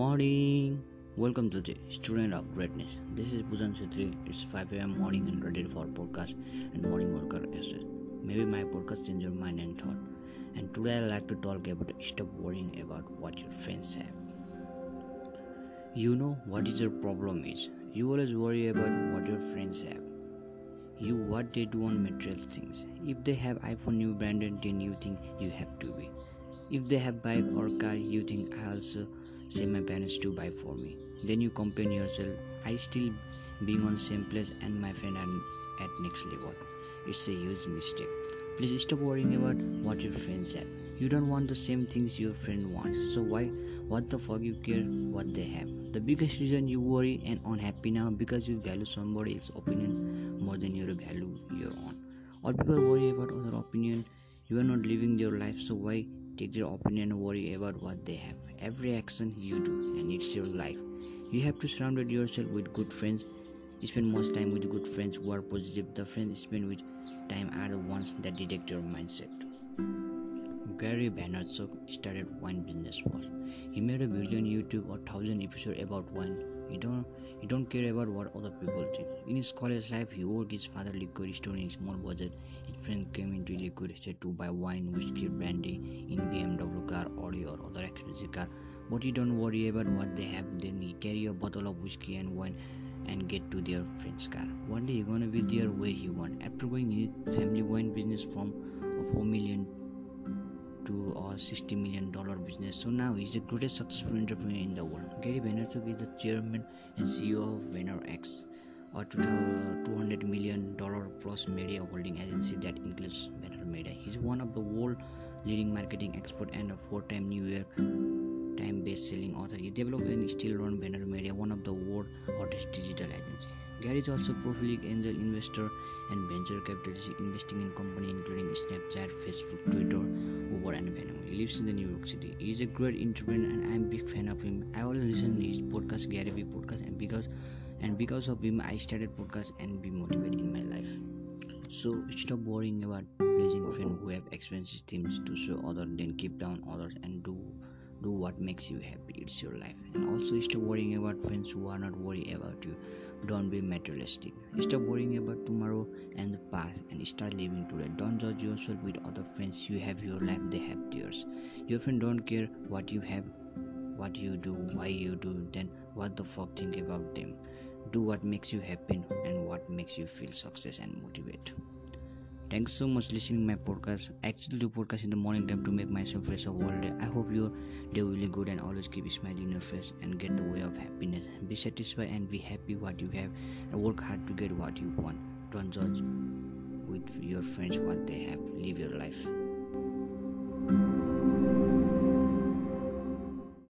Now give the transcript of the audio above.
morning. Welcome to the Student of Greatness. This is Pujan Chetri. It's 5 a.m. morning and ready for podcast and morning worker essay. Maybe my podcast change your mind and thought. And today I like to talk about stop worrying about what your friends have. You know what is your problem is. You always worry about what your friends have. You what they do on material things. If they have iPhone new branded, then you think you have to be. If they have bike or car, you think I also say my parents to buy for me. Then you compare yourself. I still being on same place and my friend are at next level. It's a huge mistake. Please stop worrying about what your friends have. You don't want the same things your friend wants. So why what the fuck you care what they have? The biggest reason you worry and unhappy now because you value somebody else's opinion more than you value your own. All people worry about other opinion. You are not living their life, so why take their opinion and worry about what they have? Every action you do, and it's your life. You have to surround yourself with good friends. You Spend most time with good friends who are positive. The friends you spend with time are the ones that detect your mindset. Gary Vaynerchuk started wine business first. He made a billion YouTube or thousand episode about wine. He don't he don't care about what other people think. In his college life, he worked his father liquor store in small budget. His friend came into liquor store to buy wine, whiskey, brandy in BMW car, Audi or other expensive car. But he don't worry about what they have. Then he carry a bottle of whiskey and wine and get to their friend's car. One day he gonna be there where he want. After going his family wine business from a four million to a 60 million dollar business. So now he's the greatest successful entrepreneur in the world. Gary Vaynerchuk is the chairman and CEO of VaynerX, a 200 million dollar plus media holding agency that includes VaynerMedia. He's one of the world leading marketing expert and a four-time New York Times best-selling author. He developed and still run VaynerMedia, one of the world hottest digital agency. Gary is also a prolific angel investor and venture capitalist investing in companies including Snapchat, Facebook, Twitter, He lives in the New York City. He is a great entrepreneur, and I'm a big fan of him. I always listen to his podcast, Gary Vee podcast, and because and because of him, I started podcast and be motivated in my life. So stop worrying about pleasing friends who have expensive things to show others, then keep down others and do do what makes you happy. It's your life. And also stop worrying about friends who are not worried about you. Don't be materialistic. Stop worrying about tomorrow and the past and start living today. Don't judge yourself with other friends. You have your life they have theirs. Your friend don't care what you have what you do why you do then what the fuck think about them. Do what makes you happy and what makes you feel success and motivate Thanks so much listening my podcast. I actually do podcast in the morning time to make myself fresh of all day. I hope your day will be good and always keep smiling in your face and get the way of happiness. Be satisfied and be happy what you have and work hard to get what you want. Don't judge with your friends what they have. Live your life.